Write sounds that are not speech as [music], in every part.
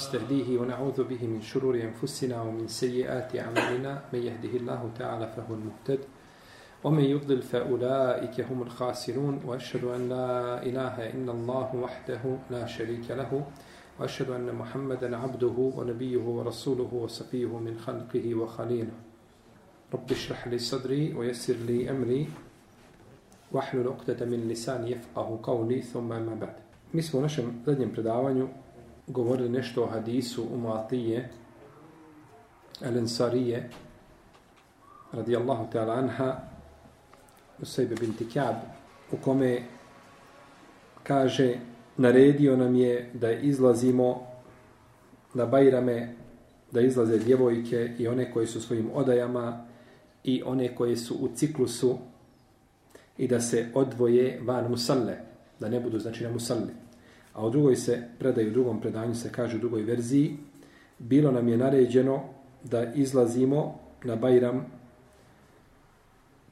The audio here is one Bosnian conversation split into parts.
ونستهديه ونعوذ به من شرور أنفسنا ومن سيئات أعمالنا. من يهده الله تعالى فهو المهتد ومن يضلل فأولئك هم الخاسرون. وأشهد أن لا إله إلا الله وحده لا شريك له وأشهد أن محمدا عبده ونبيه ورسوله وصفيه من خلقه وخليله. رب اشرح لي صدري ويسر لي أمري واحلل عقدة من لساني يفقه قولي ثم ما بعد. Mi smo u našem zadnjem predavanju govorili nešto o hadisu Umatije El-Ensarije radijallahu ta'ala anha Usajbe binti Kjab u kome kaže naredio nam je da izlazimo na Bajrame da izlaze djevojke i one koje su svojim odajama i one koje su u ciklusu i da se odvoje van musalle, da ne budu znači na musalli. A u drugoj se predaju, u drugom predanju se kaže u drugoj verziji, bilo nam je naređeno da izlazimo na Bajram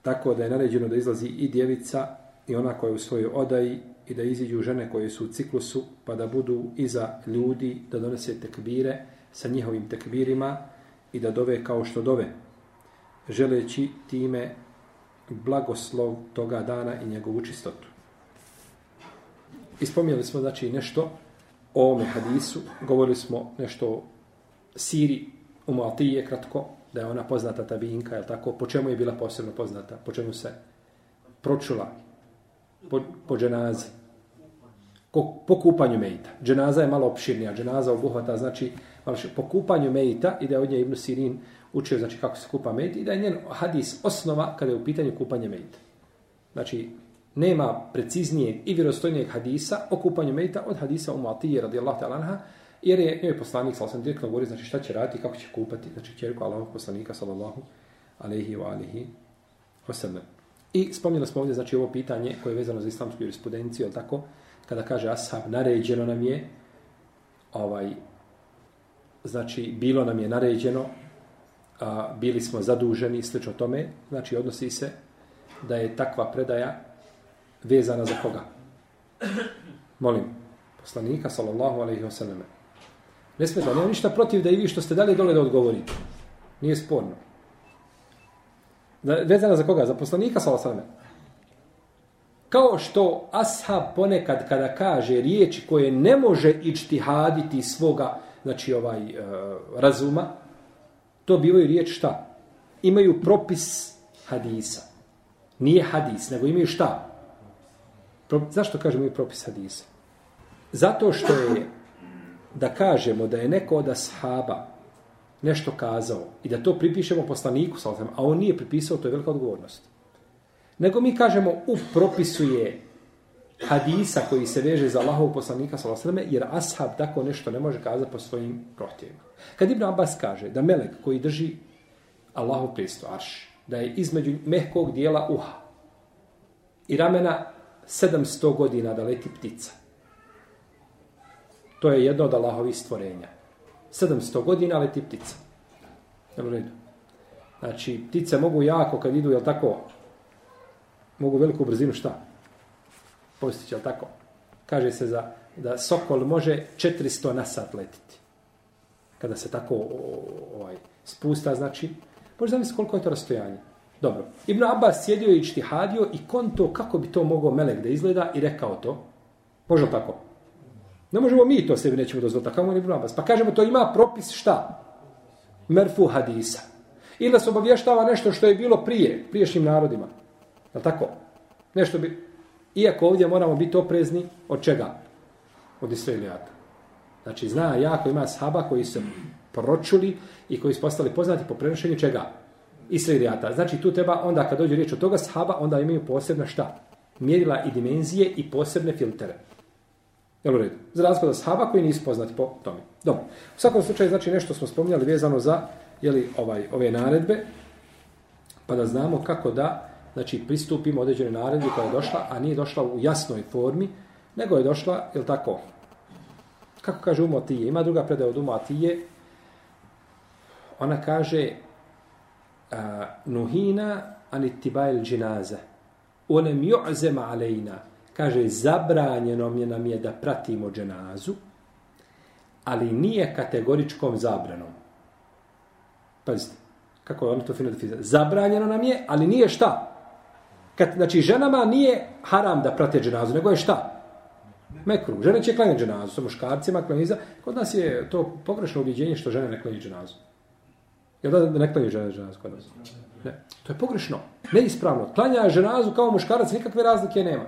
tako da je naređeno da izlazi i djevica i ona koja je u svojoj odaji i da iziđu žene koje su u ciklusu pa da budu iza ljudi da donese tekbire sa njihovim tekbirima i da dove kao što dove želeći time blagoslov toga dana i njegovu čistotu. Ispomijeli smo znači nešto o ovome hadisu, govorili smo nešto o Siri u kratko, da je ona poznata tabinka, je tako? Po čemu je bila posebno poznata? Po čemu se pročula? Po, po dženazi. Ko, po kupanju mejita. Dženaza je malo opširnija. Dženaza obuhvata, znači, malo še, po kupanju da od nje Ibn Sirin učio, znači, kako se kupa mejta, i da je njen hadis osnova kada je u pitanju kupanje mejita. Znači, nema preciznijeg i vjerostojnijeg hadisa o kupanju mejta od hadisa u Matije, radijallahu ta'ala anha, jer je njoj poslanik, sa osam direktno govori, znači šta će raditi, kako će kupati, znači čerku Allahog poslanika, sallallahu alaihi wa alihi wasallam. I spomnjeno smo ovdje, znači, ovo pitanje koje je vezano za islamsku jurisprudenciju, ili tako, kada kaže ashab, naređeno nam je, ovaj, znači, bilo nam je naređeno, a, bili smo zaduženi, slično tome, znači, odnosi se da je takva predaja vezana za koga? Molim, poslanika, sallallahu alaihi wa sallam. Ne smeta, nema ništa protiv da i vi što ste dali dole da odgovorite. Nije sporno. Da, vezana za koga? Za poslanika, sallallahu alaihi wa sallam. Kao što ashab ponekad kada kaže riječi koje ne može ičtihaditi svoga, znači ovaj e, razuma, to bivaju riječi šta? Imaju propis hadisa. Nije hadis, nego imaju šta? Pro, zašto kažemo i propis hadisa? Zato što je da kažemo da je neko od ashaba nešto kazao i da to pripišemo poslaniku, a on nije pripisao, to je velika odgovornost. Nego mi kažemo u propisu je hadisa koji se veže za Allahov poslanika sallallahu jer ashab tako nešto ne može kazati po svojim prohtjevima. Kad Ibn Abbas kaže da melek koji drži Allahov prijesto arš, da je između mehkog dijela uha i ramena 700 godina da leti ptica. To je jedno od Allahovih stvorenja. 700 godina leti ptica. Znači, ptice mogu jako kad idu, jel tako, mogu veliku brzinu šta? Postići, jel tako? Kaže se za, da sokol može 400 na sat letiti. Kada se tako ovaj, spusta, znači, možeš zamisliti koliko je to rastojanje. Dobro. Ibn Abbas sjedio i čtihadio i konto kako bi to mogao melek da izgleda i rekao to. Može tako? Ne možemo mi to sebi nećemo dozvoliti. Kako Ibn Abbas? Pa kažemo to ima propis šta? Merfu hadisa. Ili da se obavještava nešto što je bilo prije, priješnjim narodima. Je tako? Nešto bi... Iako ovdje moramo biti oprezni od čega? Od Israelijata. Znači, zna jako ima sahaba koji su pročuli i koji su postali poznati po prenošenju čega? Israelijata. Znači, tu treba, onda kad dođe riječ o toga sahaba, onda imaju posebna šta? Mjerila i dimenzije i posebne filtere. Jel u redu? Za razliku od sahaba koji nisu poznati po tome. Dobro. U svakom slučaju, znači, nešto smo spominjali vezano za jeli, ovaj, ove naredbe, pa da znamo kako da znači pristupimo određene naredbi koja je došla, a nije došla u jasnoj formi, nego je došla, jel tako, kako kaže Umo Atije, ima druga predaja od Umo Atije, ona kaže, nuhina anitibajl džinaze, onem ju'zema alejna, kaže, zabranjeno mi nam je da pratimo dženazu, ali nije kategoričkom zabranom. Pazite, kako je ono to fino definirano. Zabranjeno nam je, ali nije šta? Kad, znači, ženama nije haram da prate dženazu, nego je šta? Mekru. Žene će klanjati dženazu, sa muškarcima klanjiza. Kod nas je to pogrešno ubjeđenje što žene ne klanjaju dženazu. Jel da ne klanjaju žene ženazu kod nas? Ne. To je pogrešno. Neispravno. Klanja ženazu kao muškarac, nikakve razlike nema.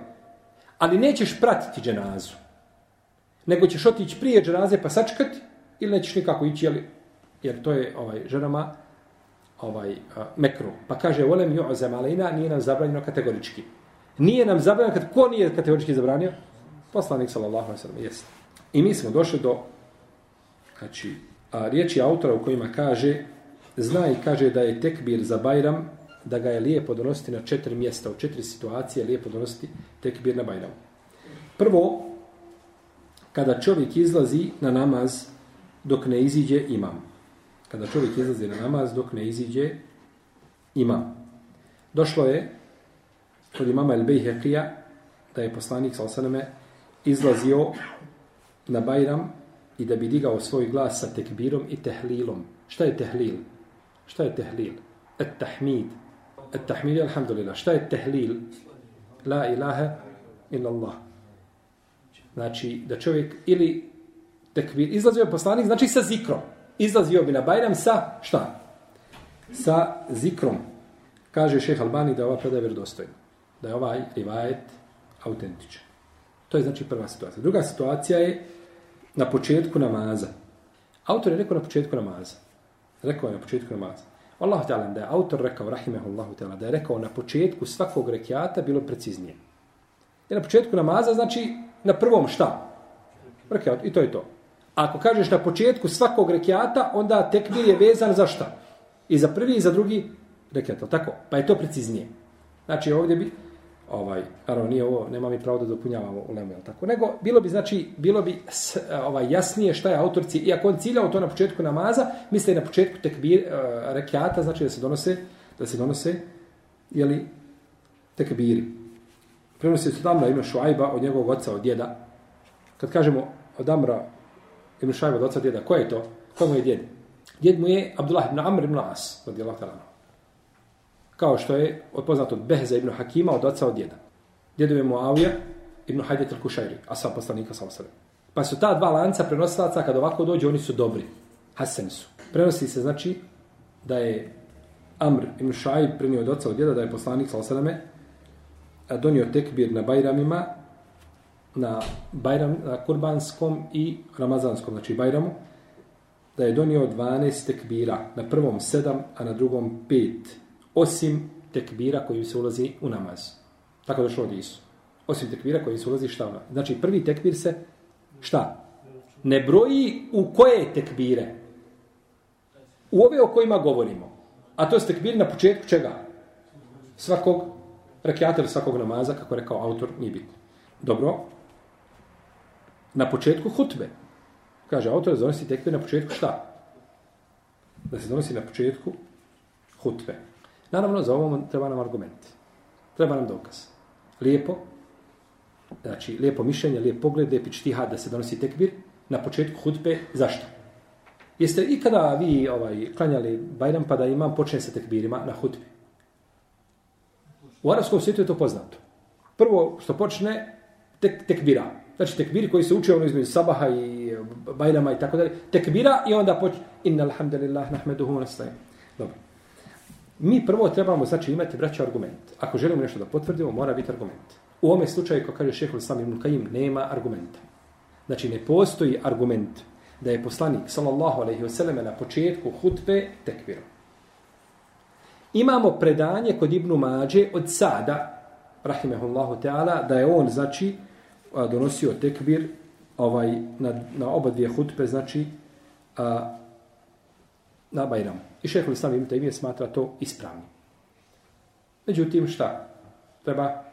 Ali nećeš pratiti ženazu. Nego ćeš otići prije ženaze pa sačkati ili nećeš nikako ići, jel, jer to je ovaj ženama ovaj uh, mekru. Pa kaže volem yu'zam alina nije nam zabranjeno kategorički. Nije nam zabranjeno kad ko nije kategorički zabranio? Poslanik sallallahu alejhi ve sellem jest. I mi smo došli do znači a, riječi autora u kojima kaže zna i kaže da je tekbir za Bajram da ga je lijepo donositi na četiri mjesta, u četiri situacije lijepo donositi tekbir na Bajram. Prvo, kada čovjek izlazi na namaz dok ne iziđe imam kada čovjek izlazi na namaz dok ne iziđe imam. Došlo je kod imama El Bejheqija da je poslanik sa osaname izlazio na Bajram i da bi digao svoj glas sa tekbirom i tehlilom. Šta je tehlil? Šta je tehlil? Et tahmid. Et tahmid je alhamdulillah. Šta je tehlil? La ilaha illa Allah. Znači da čovjek ili tekbir izlazio ovaj je poslanik, znači sa zikrom izlazio ovaj bi na Bajram sa šta? Sa zikrom. Kaže šeh Albani da je ova predaja vjerodostojna. Da je ovaj rivajet autentičan. To je znači prva situacija. Druga situacija je na početku namaza. Autor je rekao na početku namaza. Rekao je na početku namaza. Allah ta'ala da je autor rekao, rahimehullahu ta'ala, da je rekao na početku svakog rekiata bilo preciznije. Jer na početku namaza znači na prvom šta? Rekiat, i to je to. Ako kažeš na početku svakog rekiata, onda tekbir je vezan za šta? I za prvi i za drugi rekiat, tako? Pa je to preciznije. Znači ovdje bi, ovaj, naravno nije ovo, nema mi pravo da dopunjavamo u lemu, tako? Nego bilo bi, znači, bilo bi s, ovaj, jasnije šta je autorci, iako on ciljao to na početku namaza, misle na početku tekbir, uh, rekiata, znači da se donose, da se donose, jeli, tekbiri. Prenosi se Damra ime Šuajba od njegovog oca, od djeda. Kad kažemo od Amra ime Šajba od oca djeda. Ko je to? Ko mu je djed? Djed mu je Abdullah ibn Amr ibn As, radijallahu ta'ala. Kao što je odpoznato od Behza ibn Hakima od oca od djeda. Djedo je Muavija ibn Hajdet al-Kušajri, a sam poslanika sa osrem. Pa su ta dva lanca prenosilaca, kad ovako dođe, oni su dobri. Hasen su. Prenosi se, znači, da je Amr ibn Šajb prenio od oca od djeda, da je poslanik sa osreme donio tekbir na Bajramima, na Bajram, na kurbanskom i ramazanskom, znači Bajramu, da je donio 12 tekbira, na prvom 7, a na drugom 5, osim tekbira koji se ulazi u namaz. Tako došlo od Isu. Osim tekbira koji se ulazi šta ona. Znači prvi tekbir se šta? Ne broji u koje tekbire. U ove o kojima govorimo. A to je tekbir na početku čega? Svakog rekiata svakog namaza, kako rekao autor, nije bitno. Dobro, na početku hutbe. Kaže, autor donosi tekbir na početku šta? Da se donosi na početku hutbe. Naravno, za ovom treba nam argument. Treba nam dokaz. Lijepo, znači, lijepo mišljenje, lijep pogled, lijepi čtihad da se donosi tekbir na početku hutbe. Zašto? Jeste i kada vi ovaj, klanjali Bajram pa da imam počne sa tekbirima na hutbi? U arabskom svijetu je to poznato. Prvo što počne, tek, tekbira. Znači tekbir koji se uče ono između sabaha i e, bajrama i tako dalje. Tekbira i onda počne. Inna alhamdulillah nahmeduhu nastajem. Dobro. Mi prvo trebamo znači imati braća argument. Ako želimo nešto da potvrdimo, mora biti argument. U ome slučaju, kao kaže šehol sam ibn Kajim, nema argumenta. Znači ne postoji argument da je poslanik sallallahu alaihi wasallam na početku hutbe tekvirom. Imamo predanje kod Ibnu Mađe od Sada, rahimehullahu ta'ala, da je on, znači, donosio tekbir ovaj na, na oba dvije hutbe, znači a, na Bajram. I šehol Islam im ime smatra to ispravno. Međutim, šta? Treba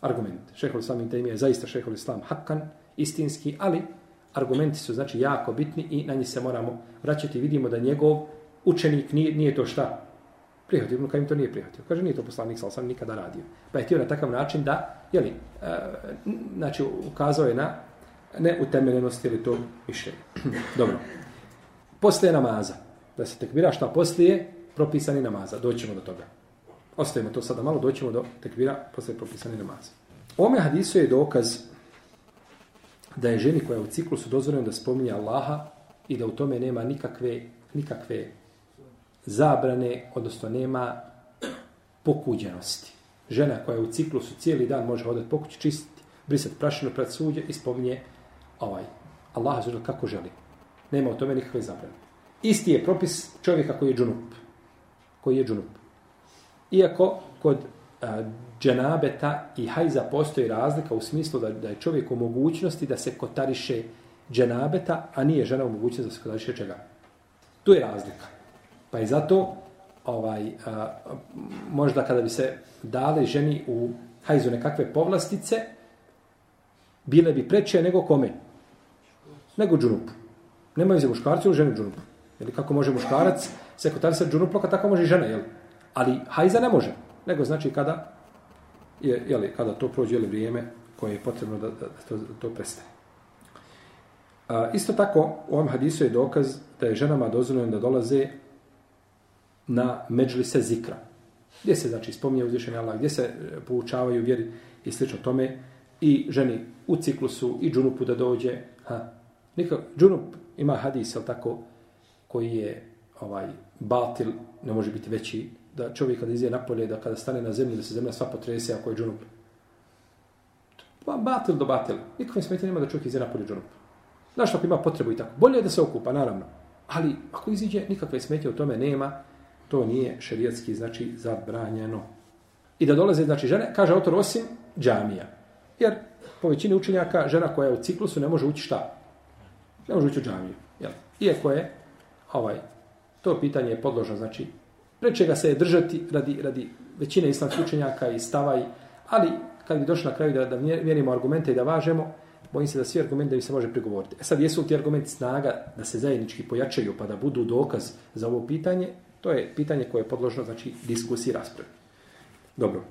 argument. Šehol Islam im je zaista šehol Islam hakan, istinski, ali argumenti su znači jako bitni i na njih se moramo vraćati. Vidimo da njegov učenik nije, nije to šta? prihvatio. Ibn Kajim to nije prihvatio. Kaže, nije to poslanik, sal sam nikada radio. Pa je htio na takav način da, jeli, e, znači, ukazao je na neutemeljenost ili to mišljenje. [clears throat] Dobro. Posle namaza. Da se tekbira šta poslije propisani namaza. Doćemo do toga. Ostavimo to sada malo, doćemo do tekbira poslije propisani namaza. Ome hadisu je dokaz da je ženi koja je u ciklusu dozvoljena da spominje Allaha i da u tome nema nikakve, nikakve zabrane, odnosno nema pokuđenosti. Žena koja je u ciklusu cijeli dan može hodati po kući, čistiti, brisati prašinu pred suđe i spominje ovaj, Allah zelo kako želi. Nema u tome nikakve zabrane. Isti je propis čovjeka koji je džunup. Koji je džunup. Iako kod a, dženabeta i hajza postoji razlika u smislu da, da je čovjek u mogućnosti da se kotariše dženabeta, a nije žena u mogućnosti da se kotariše čega. Tu je razlika. Pa i zato ovaj, a, možda kada bi se dale ženi u hajzu nekakve povlastice, bile bi preče nego kome? Nego džunupu. Nema za muškarcu ili ženi džunupu. Jeli, kako može muškarac se džunu džunupu, tako može i žena, jel? Ali hajza ne može. Nego znači kada je, jeli, kada to prođe jeli, vrijeme koje je potrebno da, da, da to, da to prestane. A, isto tako, u ovom hadisu je dokaz da je ženama dozvoljeno da dolaze na međlise zikra. Gdje se, znači, spominje uzvišenje Allah, gdje se e, poučavaju vjeri i slično tome, i ženi u ciklusu, i džunupu da dođe. Ha. Nikak, džunup ima hadis, jel tako, koji je ovaj batil, ne može biti veći da čovjek kada izje napolje, da kada stane na zemlji, da se zemlja sva potrese ako je džunup. Pa batil do batil. Nikakve smetje nema da čovjek izje napolje džunup. Znaš ako ima potrebu i tako. Bolje je da se okupa, naravno. Ali ako iziđe, nikakve smetje u tome nema, to nije šerijatski, znači, zabranjeno. I da dolaze, znači, žene, kaže autor, osim džamija. Jer, po većini učenjaka, žena koja je u ciklusu ne može ući šta? Ne može ući u džamiju. Jel? Iako je, ovaj, to pitanje je podložno, znači, Preče ga se je držati radi, radi većine islamskih učenjaka i stavaj, ali kad bi došli na kraju da, da mjerimo argumente i da važemo, bojim se da svi argumenti da bi se može prigovoriti. E sad, jesu li ti argumenti snaga da se zajednički pojačaju pa da budu dokaz za ovo pitanje? To je pitanje koje je podložno, znači, diskusiji raspravi. Dobro.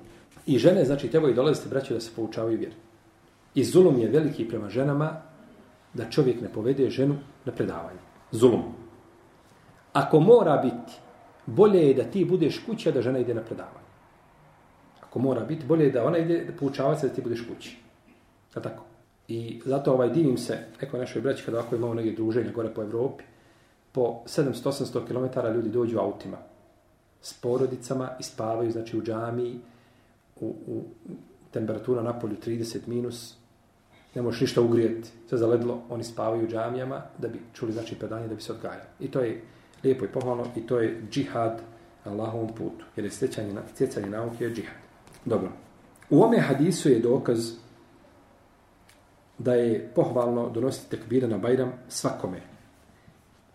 I žene, znači, trebaju dolaziti, braće, da se poučavaju vjeru. I zulum je veliki prema ženama da čovjek ne povede ženu na predavanje. Zulum. Ako mora biti bolje je da ti budeš kući, da žena ide na predavanje. Ako mora biti, bolje je da ona ide da poučava se da ti budeš kući. Je tako? I zato ovaj divim se, neko našoj braći, kada ovako imamo neke druženje gore po Evropi, po 700-800 km ljudi dođu autima s porodicama i spavaju, znači u džami, u, u temperatura na polju 30 minus, ne možeš ništa ugrijeti, sve zaledlo, oni spavaju u džamijama da bi čuli znači predanje, da bi se odgajali. I to je lijepo i pohvalno i to je džihad na Allahovom putu. Jer je stjecanje, stjecanje nauke je džihad. Dobro. U ome hadisu je dokaz da je pohvalno donositi tekbire na Bajram svakome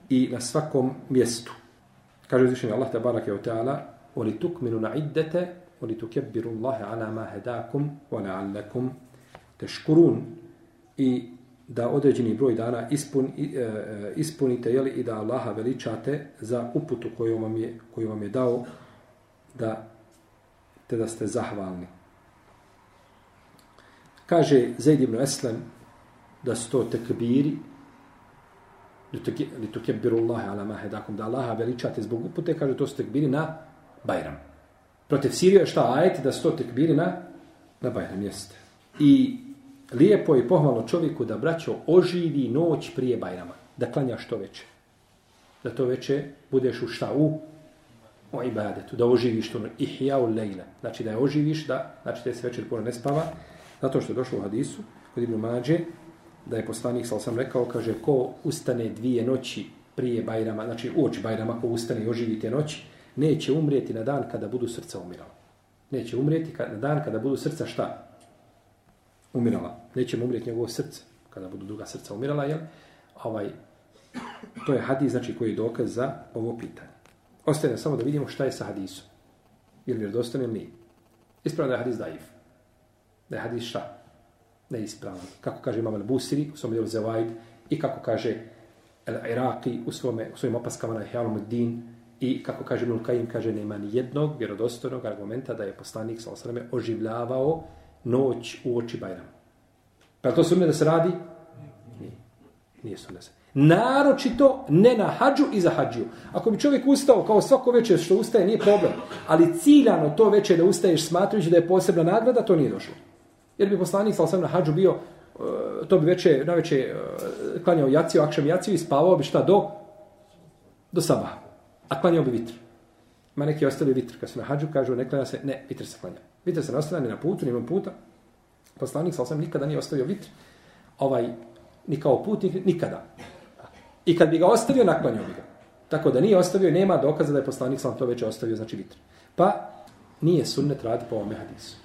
i na svakom mjestu. Kaže uzvišenje Allah te barake o teala Oli tukminu na iddete Oli tukebbiru Allahe ala ma hedakum Wa la'allakum teškurun I da određeni broj dana ispun, e, e, ispunite jeli, i da Allaha veličate za uputu koju vam je, koju vam je dao da te da ste zahvalni. Kaže Zaid ibn Eslem da su to tekbiri li to kebiru Allahe ala mahedakum da Allaha veličate zbog upute kaže to su tekbiri na Bajram. Protiv Sirije je šta ajeti da su to tekbiri na, na Bajram jeste. I lijepo je pohvalno čovjeku da braćo oživi noć prije Bajrama. Da klanja što veče. Da to veče budeš u šta? U, o ibadetu. Da oživiš to. Ihja u lejle. Znači da je oživiš, da, znači da se večer puno ne spava. Zato što je došlo u hadisu, kod Ibn Mađe, da je poslanik, sal sam rekao, kaže, ko ustane dvije noći prije Bajrama, znači uoči Bajrama, ko ustane i oživi te noći, neće umrijeti na dan kada budu srca umirala. Neće umrijeti na dan kada budu srca šta? Umirala. Neće mu umrijeti njegovo srce, kada budu druga srca umirala, jel? Ovaj, to je hadis, znači, koji je dokaz za ovo pitanje. Ostaje nam samo da vidimo šta je sa hadisom. Ili vjerodostan ili nije. Ispravno da je hadis daif. Da je hadis šta? Neispravno. Kako kaže Imam al-Busiri u svom djelu Zewaid i kako kaže al-Iraqi u, svome, u svojim opaskama na Ihjalom din i kako kaže Ibn Kajim, kaže nema ni jednog vjerodostojnog argumenta da je poslanik sa oživljavao noć u oči Bajrama. Pa to sumnje da se radi nije sunnet. Naročito ne na hađu i za hađiju. Ako bi čovjek ustao kao svako večer što ustaje, nije problem. Ali ciljano to večer da ustaješ smatrujući da je posebna nagrada, to nije došlo. Jer bi poslanik sam na hađu bio, e, to bi večer, na večer e, klanjao jaciju, akšam jaciju i spavao bi šta do, do sabaha. A klanjao bi vitr. Ma neki ostali vitr. Kad su na hađu, kažu, ne klanja se, ne, vitr se klanja. Vitr se ne ostavlja ni na putu, ni na puta. Poslanik sam nikada nije ostavio vitr. Ovaj, ni kao putnik, nikada. I kad bi ga ostavio, naklanio bi ga. Tako da nije ostavio, nema dokaza da je poslanik sam to već ostavio, znači vitr. Pa nije sunnet radi po ovome hadisu.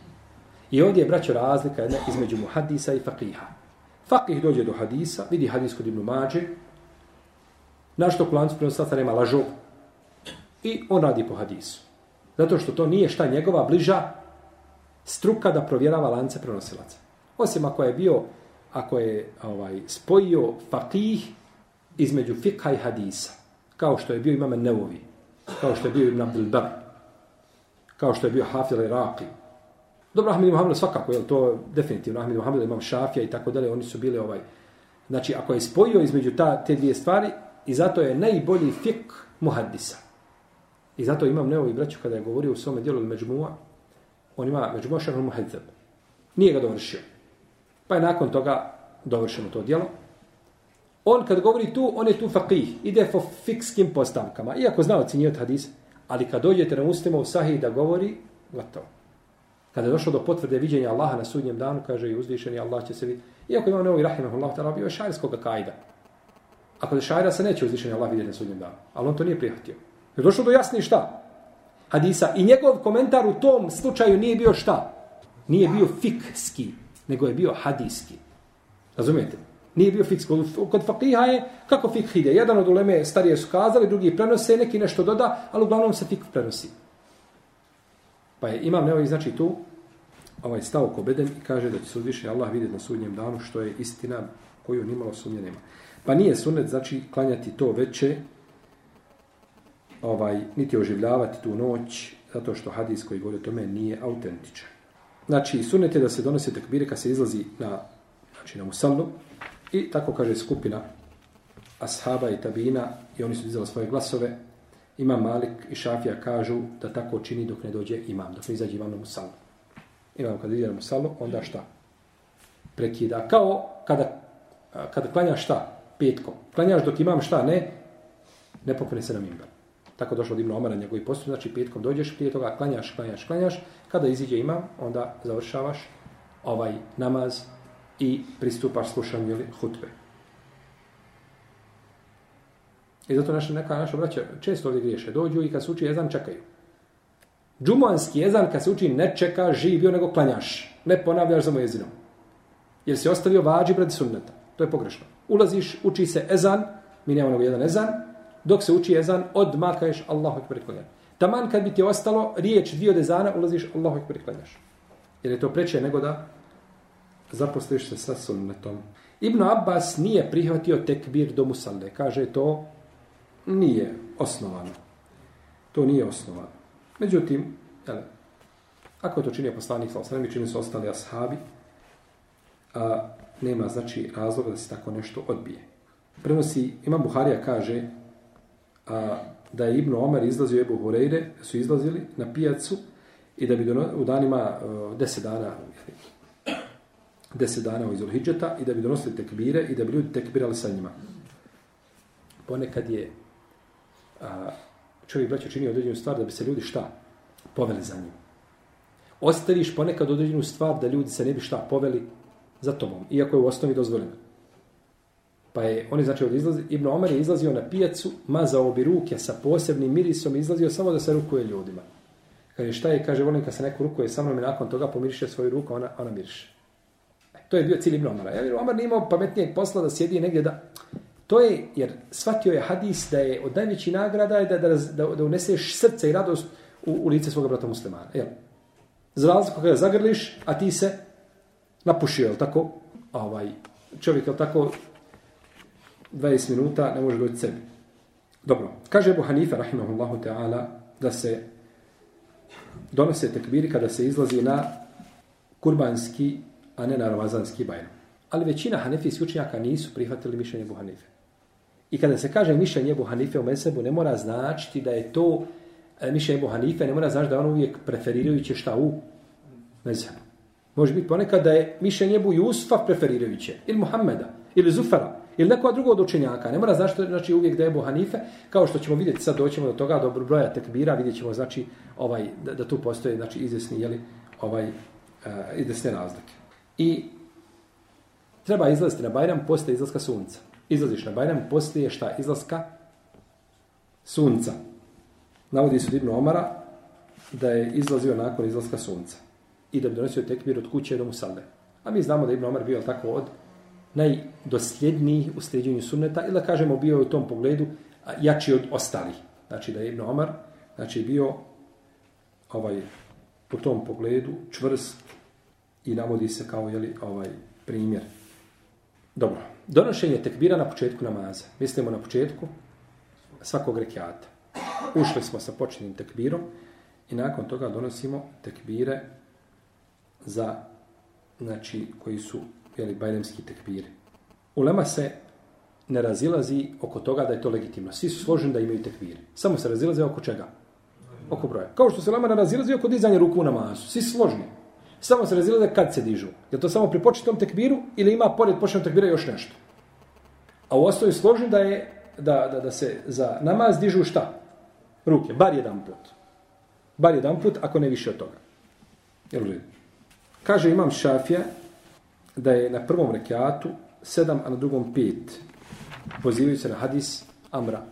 I ovdje je, braćo, razlika jedna između muhadisa i faqiha. Faqih dođe do hadisa, vidi hadis kod Ibnu Mađe, na što klancu prenoslaca nema lažu. I on radi po hadisu. Zato što to nije šta njegova bliža struka da provjerava lance prenosilaca. Osim ako je bio, ako je ovaj spojio fakih između fikha i hadisa. Kao što je bio imam Nevovi. Kao što je bio Ibn Abdul Bar. Kao što je bio Hafil Iraqi. Dobro, Ahmed Muhammed svakako, je to definitivno. Ahmed Muhammed imam Šafija i tako dalje, oni su bili ovaj... Znači, ako je spojio između ta, te dvije stvari, i zato je najbolji fik muhaddisa. I zato imam Neovi braću kada je govorio u svome dijelu Međmua, on ima Međmua šahrul muhadzab. Nije ga dovršio. Pa je nakon toga dovršeno to djelo. On kad govori tu, on je tu faqih. Ide po fikskim postavkama. Iako zna ocinjivati hadis, ali kad dođete na ustima u sahih da govori, gotovo. Kada je došlo do potvrde viđenja Allaha na sudnjem danu, kaže i uzvišeni Allah će se vidjeti. Iako ima neovi rahimahullah, ta'ala bio je šarijskog kajda. Ako je šajra se neće uzvišeni Allah vidjeti na sudnjem danu. Ali on to nije prihvatio. Je došlo do jasni šta? Hadisa. I njegov komentar u tom slučaju nije bio šta? Nije bio fikski, nego je bio hadijski. Razumijete? Nije bio fikski. Kod fakiha je, kako fikh ide? Jedan od uleme starije su kazali, drugi prenose, neki nešto doda, ali uglavnom se fik prenosi. Pa je imam neovi, znači tu, ovaj stav ko beden i kaže da će se uzviše Allah vidjeti na sudnjem danu, što je istina koju nimalo sumnje nema. Pa nije sunet, znači, klanjati to veće, ovaj, niti oživljavati tu noć, zato što hadis koji govori o tome nije autentičan. Znači, sunet je da se donose tekbire kad se izlazi na, znači, na musallu, I tako kaže skupina ashaba i tabina i oni su dizali svoje glasove. Imam Malik i Šafija kažu da tako čini dok ne dođe imam, dok ne izađe imam na musallu. Imam kada ide na musallu, onda šta? Prekida. Kao kada, kada klanjaš šta? Petkom. Klanjaš dok imam šta? Ne? Ne popune se na mimbar. Tako došlo od Ibn Omara njegovi postup. Znači petkom dođeš, prije toga klanjaš, klanjaš, klanjaš. Kada iziđe imam, onda završavaš ovaj namaz i pristupaš slušanju ili hutbe. I zato naša, neka naša braća često ovdje griješe. Dođu i kad se uči jezan, čekaju. Džumanski jezan kad se uči ne čeka živio nego klanjaš. Ne ponavljaš za mojezinom. Jer si ostavio vađi pred sunneta. To je pogrešno. Ulaziš, uči se ezan, mi nemamo nego jedan ezan, dok se uči ezan, odmah kažeš Allahu ekber klanjaš. Taman kad bi ti ostalo riječ dio dezana, ezana, ulaziš Allahu ekber klanjaš. Jer je to preče nego da zaposliš se sa sunnetom. Ibn Abbas nije prihvatio tekbir do musalde. Kaže to nije osnovano. To nije osnovano. Međutim, jel, ako je to činio poslanik, sa osnovim čini su ostali ashabi, a nema znači razloga da se tako nešto odbije. Prenosi, Imam Buharija kaže a, da je Ibn Omer izlazio Ebu Hureyre, su izlazili na pijacu i da bi dono, u danima uh, deset dana deset dana u Izulhidžeta i da bi donosili tekbire i da bi ljudi tekbirali sa njima. Ponekad je a, čovjek braća činio određenu stvar da bi se ljudi šta? Poveli za njim. Ostaviš ponekad određenu stvar da ljudi se ne bi šta poveli za tobom, iako je u osnovi dozvoljeno. Pa je, on je znači od izlazi, Ibn Omer je izlazio na pijacu, mazao bi ruke sa posebnim mirisom, izlazio samo da se rukuje ljudima. Kaže, šta je, kaže, volim kad se neko rukuje sa mnom i nakon toga pomiriše svoju ruku, ona, ona miriše. E, to je bio cilj Ibn Omara. Jer Omar nije imao pametnijeg posla da sjedi negdje da... To je, jer shvatio je hadis da je od najvećih nagrada je da, da, da, da uneseš srce i radost u, u lice svoga brata muslimana. Jel? Za razliku kada zagrliš, a ti se napušio, jel tako? Ovaj, čovjek, jel tako, 20 minuta ne može doći sebi. Dobro, kaže Ebu Hanife, rahimahullahu ta'ala, da se donose tekbiri kada se izlazi na kurbanski a ne na ramazanski bajram. Ali većina hanefijskih učenjaka nisu prihvatili mišljenje Ebu Hanife. I kada se kaže mišljenje Ebu Hanife u mesebu, ne mora značiti da je to e, mišljenje Ebu Hanife, ne mora značiti da je on uvijek preferirajuće šta u mesebu. Može biti ponekad da je mišljenje Ebu Jusufa preferirajuće, ili Muhammeda, ili Zufara, ili neko drugo od učenjaka. Ne mora značiti znači, uvijek da je Ebu Hanife, kao što ćemo vidjeti, sad doćemo do toga, do broja tekbira, vidjet ćemo znači, ovaj, da, da tu postoje znači, izvjesni, jeli, ovaj, uh, izvjesne razlike. I treba izlaziti na Bajram posle izlaska sunca. Izlaziš na Bajram posle šta izlaska sunca. Navodi su Ibn Omara da je izlazio nakon izlaska sunca i da bi donosio tekbir od kuće do Musalde. A mi znamo da Ibn Omar bio tako od najdosljedniji u sljeđenju sunneta ili da kažemo bio je u tom pogledu jači od ostalih. Znači da je Ibn Omar znači bio ovaj po tom pogledu čvrst i navodi se kao jeli, ovaj primjer. Dobro. Donošenje tekbira na početku namaza. Mislimo na početku svakog rekiata. Ušli smo sa početnim tekbirom i nakon toga donosimo tekbire za znači koji su jeli, bajlemski tekbiri. Ulema se ne razilazi oko toga da je to legitimno. Svi su složeni da imaju tekbire. Samo se razilaze oko čega? Oko broja. Kao što se Ulema ne razilazi oko dizanja ruku na masu. Svi su složeni. Samo se razilaze kad se dižu. Je to samo pri početnom tekbiru ili ima pored početnog tekbira još nešto? A u osnovi složni da je da, da, da se za namaz dižu šta? Ruke. Bar jedan put. Bar jedan put, ako ne više od toga. Jel u Kaže imam šafija da je na prvom rekiatu sedam, a na drugom pet. Pozivaju se na hadis Amra.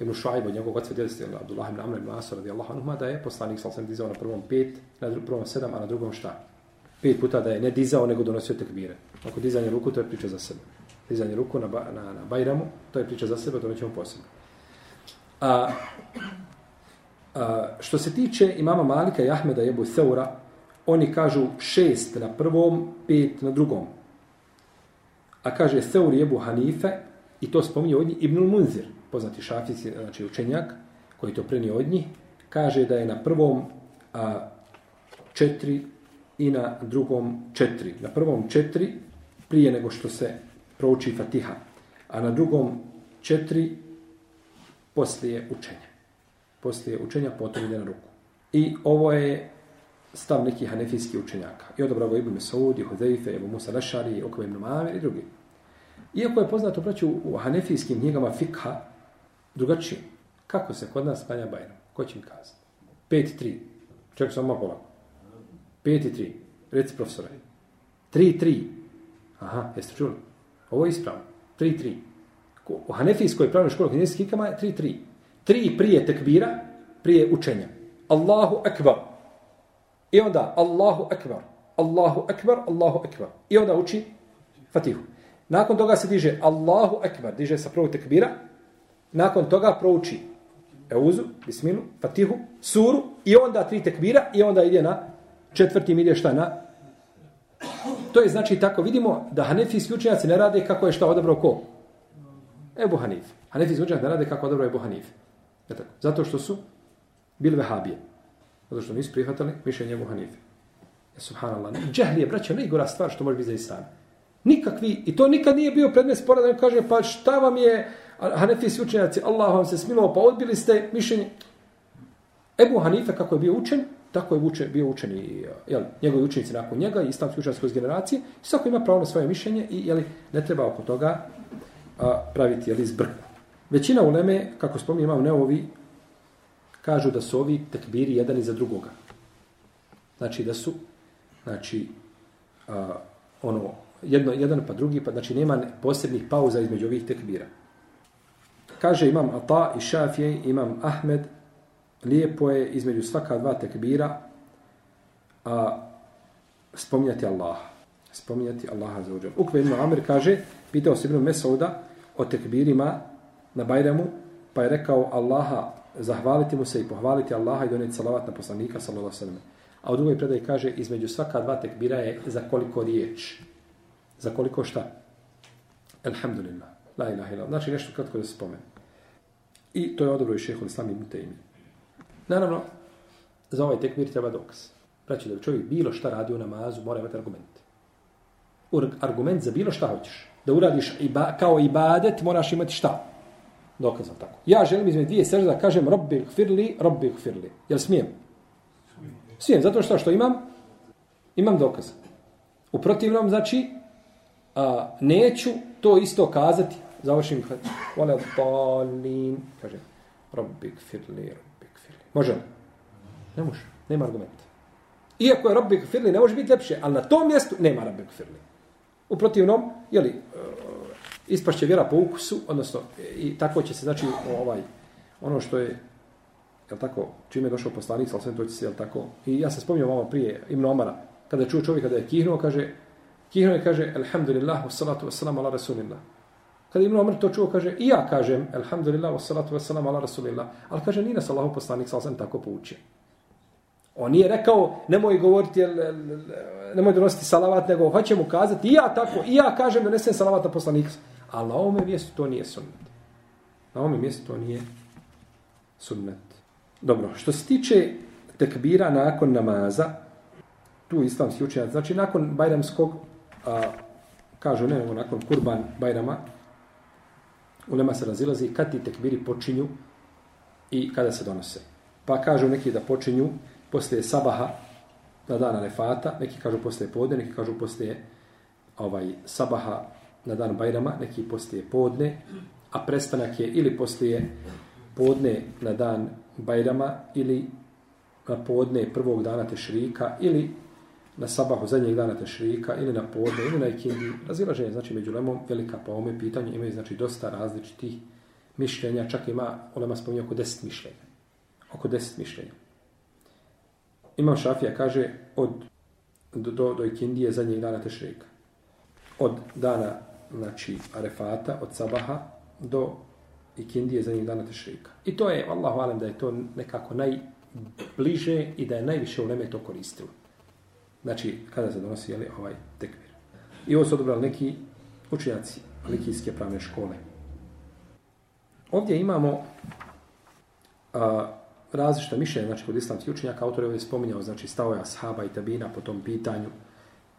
Ibn Šuajb od njegovog oca djeliste, Abdullah ibn Amra ibn Asa, radijallahu anhu, da je poslanik sa osam dizao na prvom pet, na prvom sedam, a na drugom šta? Pet puta da je ne dizao, nego donosio tekbire. Ako dizanje ruku, to je priča za sebe. Dizanje ruku na, na, na Bajramu, to je priča za sebe, to nećemo posebno. A, a, što se tiče imama Malika i Ahmeda i Ebu Seura, oni kažu šest na prvom, pet na drugom. A kaže Theuri Ebu Hanife, i to spominje od njih, Ibnul Munzir, poznati šafici, znači učenjak, koji to prenio od njih, kaže da je na prvom a, četiri i na drugom četiri. Na prvom četiri prije nego što se prouči Fatiha, a na drugom četiri poslije učenja. Poslije učenja potom ide na ruku. I ovo je stav nekih hanefijskih učenjaka. I odobrao ga Ibn Mesaud, i Hudejfe, i Musa Lešari, i Okve Ibn Mamir i drugi. Iako je poznato braću u hanefijskim knjigama fikha drugačije. Kako se kod nas spanja Bajram? Ko će mi kazati? 5-3. Čekaj sam malo polako. 5-3. Reci profesora. 3-3. Aha, jeste čuli? Ovo je ispravno. 3-3. U hanefijskoj pravnoj školi knjigama fikama je 3-3. 3 prije tekbira, prije učenja. Allahu akbar. I onda Allahu akbar, Allahu akbar, Allahu akbar. I onda uči Fatihu. Nakon toga se diže Allahu akbar, diže sa prvog tekbira. Nakon toga prouči Euzu, Bismilu, Fatihu, Suru i onda tri tekbira i onda ide na četvrti ide šta na To je znači tako vidimo da Hanefijski učenjaci ne rade kako je šta odabrao ko? Ebu Hanif. Hanefijski učenjaci ne rade kako odabrao Ebu Hanif. Zato što su bili vehabije. Zato što nisu prihvatali mišljenje Ebu Hanife. Ja, subhanallah. Džehli je, braćo, najgora stvar što može biti za islam. Nikakvi, i to nikad nije bio predmet spora da kaže, pa šta vam je, Hanefijski učenjaci, Allah vam se smilo, pa odbili ste mišljenje. Ebu Hanife, kako je bio učen, tako je učen, bio učen i jel, njegovi učenici nakon njega i islamski učenjaci kroz generacije. Svako ima pravo na svoje mišljenje i jel, ne treba oko toga a, praviti jel, zbrku. Većina uleme, kako spominje, imam neovi, kažu da su ovi tekbiri jedan iza drugoga. Znači da su znači a, ono jedno jedan pa drugi pa znači nema posebnih pauza između ovih tekbira. Kaže imam Ata i Šafije, imam Ahmed, lijepo je između svaka dva tekbira a spominjati Allah. Spominjati Allaha za uđer. Ukve ibn Amir kaže, pitao se ibn Mesauda o tekbirima na Bajramu, pa je rekao Allaha zahvaliti mu se i pohvaliti Allaha i doneti salavat na poslanika sallallahu alejhi ve sellem. A u drugoj predaji kaže između svaka dva tekbira je za koliko riječ. Za koliko šta? Alhamdulillah. La ilaha illa. Znači nešto kratko da se spomene. I to je odobro i šeho islami mutejmi. Naravno, za ovaj tekbir treba dokaz. Znači da bi čovjek bilo šta radi u namazu, mora imati argument. argument za bilo šta hoćeš. Da uradiš iba, kao ibadet, moraš imati šta? Dokaz tako. Ja želim između dvije sežda da kažem robbi gfirli, robbi gfirli. Jel smijem? Smijem, zato što što imam? Imam dokaz. U protivnom, znači, a, neću to isto kazati. Završim, vole balin, kažem, robbi gfirli, robbi gfirli. Može li? Ne može, nema argumenta. Iako je robbi gfirli, ne može biti lepše, ali na tom mjestu nema robbi gfirli. U protivnom, jeli, ispašće vjera po ukusu, odnosno, e, i tako će se, znači, ovaj, ono što je, jel tako, čime je došao poslanik, sve to će se, jel tako, i ja sam spominjao vama prije Ibn Omara, kada je čuo čovjeka da je kihnuo, kaže, kihnuo je, kaže, alhamdulillah, wassalatu wassalamu ala rasulillah. Kada Ibn Omar to čuo, kaže, i ja kažem, alhamdulillah, wassalatu wassalamu ala rasulillah, ali kaže, nije nas Allahu poslanik, sal sam tako poučio. On nije rekao, nemoj govoriti, nemoj donositi salavat, nego hoće mu kazati, i ja tako, i ja kažem donesem salavat na poslanika. Ali na ovome mjestu to nije sunnet. Na ovome mjestu to nije sunnet. Dobro, što se tiče tekbira nakon namaza, tu islamski učenjac, znači nakon bajramskog, a, kažu ne, nego nakon kurban bajrama, u nema se razilazi kad ti tekbiri počinju i kada se donose. Pa kažu neki da počinju poslije sabaha na dana nefata, neki kažu poslije podne, neki kažu poslije ovaj, sabaha na dan Bajrama, neki poslije podne, a prestanak je ili poslije podne na dan Bajrama, ili na podne prvog dana Tešrika, ili na sabahu zadnjeg dana Tešrika, ili na podne, ili na ikindi. Razilaženje, znači, među lemom, velika pa ome pitanje, imaju, znači, dosta različitih mišljenja, čak ima, olema spominje, oko deset mišljenja. Oko deset mišljenja. Ima Šafija kaže od do, do, do ikindije zadnjeg dana Tešrika. Od dana znači Arefata od Sabaha do Ikindije za njih dana Tešrika. I to je, Allah hvalim da je to nekako najbliže i da je najviše u Leme to koristilo. Znači, kada se donosi jeli, ovaj tekvir. I ovo su odobrali neki učenjaci Likijske pravne škole. Ovdje imamo a, različita mišljenja, znači kod islamskih učenjaka, autor je ovdje spominjao, znači stavoja ashaba i tabina po tom pitanju,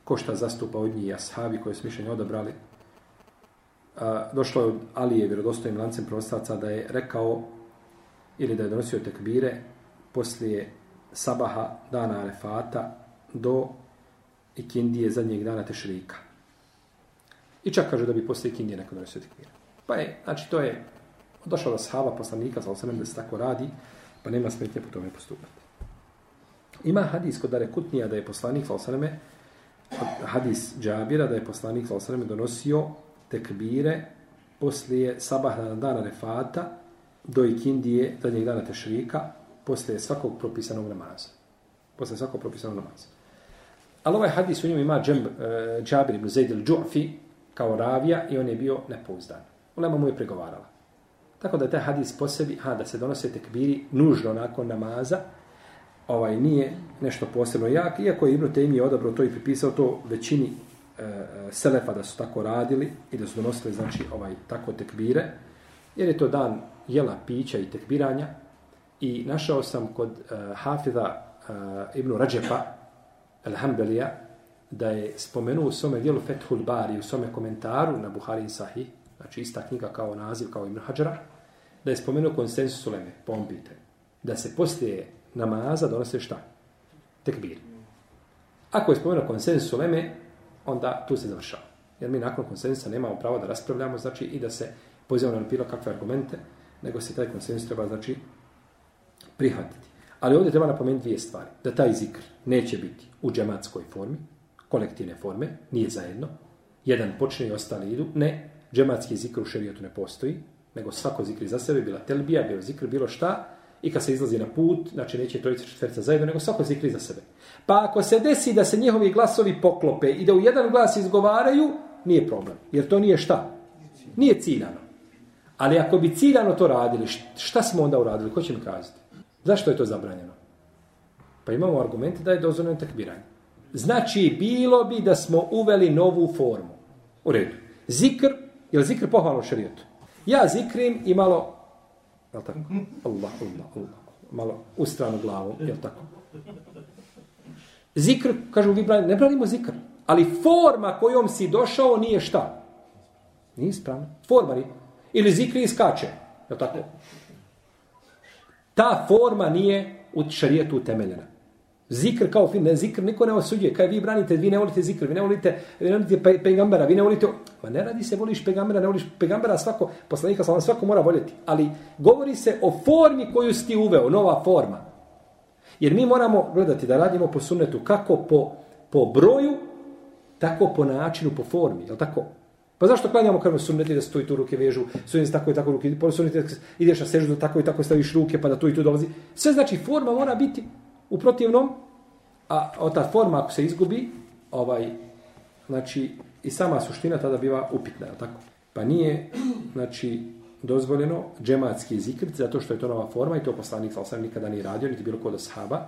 ko šta zastupa od njih ashabi koje su mišljenje odabrali, došlo je od Alije vjerodostojnim lancem prostaca da je rekao ili da je donosio tekbire poslije sabaha dana Arefata do ikindije zadnjeg dana Tešrika. I čak kaže da bi poslije ikindije neko donosio tekbire. Pa je, znači to je došlo do sahaba poslanika sa osanem da se tako radi, pa nema smetnje po tome postupati. Ima hadis kod Dare Kutnija da je poslanik sa osaneme hadis Džabira da je poslanik sa osaneme donosio tekbire poslije sabahna dana refata do ikindije zadnjeg dana tešrika poslije svakog propisanog namaza. Poslije svakog propisanog namaza. Ali ovaj hadis u njemu ima džem, e, Džabir ibn Zaid al-đu'fi kao ravija i on je bio nepouzdan. Ulema mu je pregovarala. Tako da taj hadis po sebi, ha, da se donose tekbiri nužno nakon namaza, ovaj nije nešto posebno jak, iako je Ibn Taymi odabrao to i pripisao to većini E, e, selefa da su tako radili i da su donosili znači ovaj tako tekbire jer je to dan jela pića i tekbiranja i našao sam kod uh, Hafiza uh, Ibn Rađepa Al-Hambelija da je spomenuo u svome dijelu Fethul Bari u svome komentaru na Buhari i Sahih znači ista knjiga kao naziv kao Ibn Hađara da je spomenuo konsensus uleme po ovom pitanju da se poslije namaza donose šta? Tekbir. Ako je spomenuo konsensus uleme onda tu se završava. Jer mi nakon konsensusa nemamo pravo da raspravljamo, znači i da se pozivamo na bilo kakve argumente, nego se taj konsensus treba, znači, prihvatiti. Ali ovdje treba napomenuti dvije stvari. Da taj zikr neće biti u džematskoj formi, kolektivne forme, nije zajedno. Jedan počne i ostali idu. Ne, džematski zikr u šerijetu ne postoji, nego svako zikr za sebe, bila telbija, bilo zikr, bilo šta, i kad se izlazi na put, znači neće trojica četvrca zajedno, nego svako zikri za sebe. Pa ako se desi da se njihovi glasovi poklope i da u jedan glas izgovaraju, nije problem. Jer to nije šta? Nije ciljano. Ali ako bi ciljano to radili, šta smo onda uradili? Ko će mi kazati? Zašto je to zabranjeno? Pa imamo argumente da je dozvoljeno takbiranje. Znači, bilo bi da smo uveli novu formu. U redu. Zikr, je li zikr pohvalno šarijetu? Ja zikrim i malo Jel tako? Allah, Allah, Allah. Malo u stranu glavu, jel tako? Zikr, kažu vi brani, ne branimo zikr. Ali forma kojom si došao nije šta? Nije ispravna. Forma nije. Ili zikri iskače, jel tako? Ta forma nije u šarijetu utemeljena. Zikr kao fin, ne zikr, niko ne osuđuje. Kaj vi branite, vi ne volite zikr, vi ne volite, vi ne volite pe, pegambera, vi ne volite... Ma ne radi se, voliš pegambera, ne voliš pegambera, svako, poslanika sam svako mora voljeti. Ali govori se o formi koju si ti uveo, nova forma. Jer mi moramo gledati da radimo po sunnetu kako po, po broju, tako po načinu, po formi, je tako? Pa zašto klanjamo krvno sunneti da stoji tu ruke vežu, sunneti tako i tako ruke, po sunneti ideš na sežu tako i tako staviš ruke pa da tu i tu dolazi. Sve znači forma mora biti u protivnom, a od ta forma ako se izgubi, ovaj, znači i sama suština tada biva upitna, je tako? Pa nije, znači, dozvoljeno džematski zikr, zato što je to nova forma i to poslanik sa osam nikada nije radio, niti bilo kod ashaba.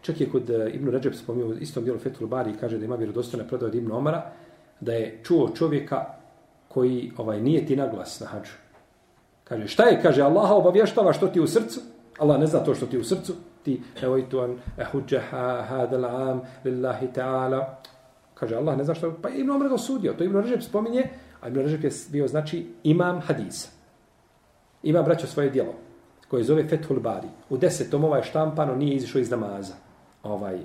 Čak je kod eh, Ibn Ređeb spomio u istom dijelu Fethul Bari kaže da ima vjerodostojne predaje od Ibn Omara, da je čuo čovjeka koji ovaj nije ti naglas na hađu. Kaže, šta je? Kaže, Allaha obavještava što ti u srcu. Allah ne zna to što ti u srcu. Ti, evo an, ehuđeha hadal am, lillahi ta'ala. Kaže, Allah ne zna što... Pa Ibn Omar ga osudio. To Ibn Režep spominje, a Ibn Režep je bio, znači, imam hadisa. Ima, braćo, svoje dijelo, koje zove Fethul Bari. U deset tomova je štampano, nije izišao iz namaza. Ovaj,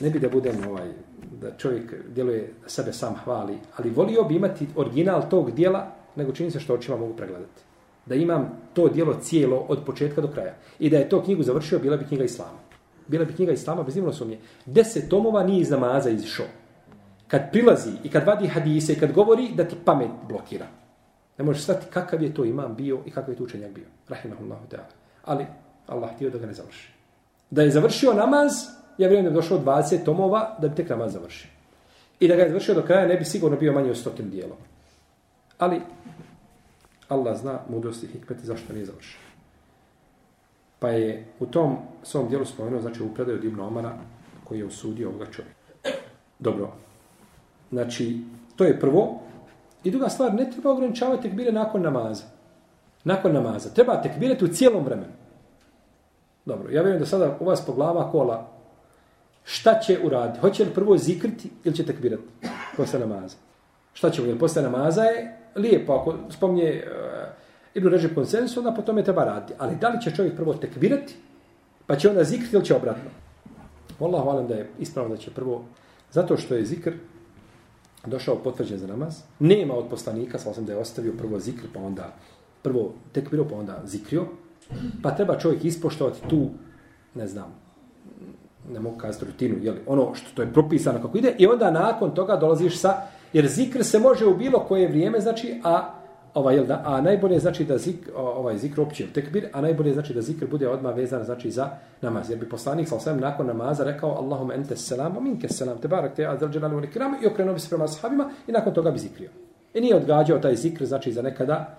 ne bi da budem ovaj, da čovjek djeluje sebe sam hvali, ali volio bi imati original tog dijela, nego čini se što očima mogu pregledati. Da imam to dijelo cijelo od početka do kraja. I da je to knjigu završio, bila bi knjiga Islama. Bila bi knjiga Islama, bez imalo sumnje. Deset tomova nije iz namaza izišao. Kad prilazi i kad vadi hadise i kad govori, da ti pamet blokira. Ne možeš stati kakav je to imam bio i kakav je to učenjak bio. Rahimahullahu ta'ala. Ali Allah htio da ga ne završi. Da je završio namaz, ja vjerujem da bi došlo 20 tomova da bi tek namaz završio. I da ga je završio do kraja, ne bi sigurno bio manje od stotim dijelom. Ali Allah zna mudrosti i hikmeti zašto nije završio. Pa je u tom svom dijelu spomenuo, znači u predaju Ibn Omara, koji je osudio ovoga čovjeka. Dobro. Znači, to je prvo. I druga stvar, ne treba ograničavati tekbire nakon namaza. Nakon namaza. Treba tekbirati u cijelom vremenu. Dobro, ja vjerujem da sada u vas po glava kola šta će uraditi? Hoće li prvo zikriti ili će tekbirati posle namaza? Šta će uraditi? Posle namaza je lijepo, ako spomnije uh, eh, Ibn Režim konsensu, onda po tome treba raditi. Ali da li će čovjek prvo tekbirati, pa će onda zikriti ili će obratno? Wallah, hvalim da je ispravno da će prvo, zato što je zikr došao potvrđen za namaz, nema od poslanika, sa sam da je ostavio prvo zikr, pa onda prvo tekbirao, pa onda zikrio, pa treba čovjek ispoštovati tu, ne znam, ne mogu kazati rutinu, jeli, ono što to je propisano kako ide, i onda nakon toga dolaziš sa, jer zikr se može u bilo koje vrijeme, znači, a ovaj, jel da, a najbolje znači da zik, ovaj zikr opće tekbir, a najbolje znači da zikr bude odmah vezan znači za namaz. Jer bi poslanik sa osvijem nakon namaza rekao Allahumma ente selam, minke selam, te barak te adel dželalu nikram, i okrenuo bi se prema sahabima i nakon toga bi zikrio. I nije odgađao taj zikr, znači za nekada,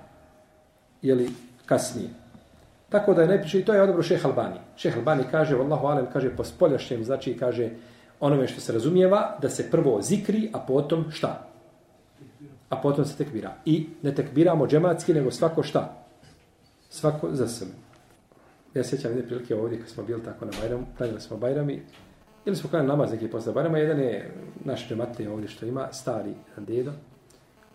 jeli, kasnije. Tako da je najpriče, i to je odobro šeh Albani. Šeh Albani kaže, Wallahu alem, kaže, po spoljašnjem, znači, kaže, onome što se razumijeva, da se prvo zikri, a potom šta? A potom se tekbira. I ne tekbiramo džematski, nego svako šta? Svako za sebe. Ja sjećam jedne prilike ovdje, kad smo bili tako na Bajramu, klanjali smo Bajrami, ili smo klanjali namaz neki posle Bajrama, jedan je naš džematne ovdje što ima, stari dedo,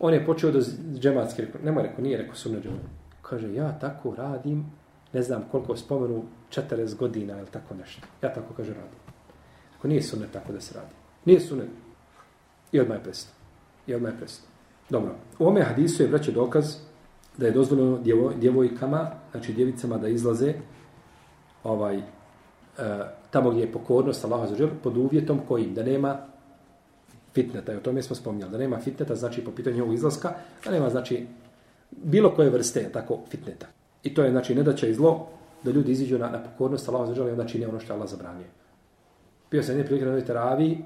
on je počeo do džematski, nemoj rekao, nije rekao sunne džemat. Kaže, ja tako radim, ne znam koliko spomenu, 40 godina ili tako nešto. Ja tako kaže radim. Ako nije sunet tako da se radi. Nije sunet. I odmah je presto. I odmah je presto. Dobro. U ome hadisu je vraće dokaz da je dozvoljeno djevo, djevojkama, znači djevicama da izlaze ovaj, e, tamo gdje je pokornost Allaha za žel, pod uvjetom kojim da nema fitneta. I o tome smo spominjali. Da nema fitneta, znači po pitanju ovog izlaska, da nema znači bilo koje vrste tako fitneta. I to je, znači, ne da će zlo da ljudi iziđu na, na pokornost Allaha za žele i onda čine ono što Allah zabranio. Bio sam jedne prilike na teravi,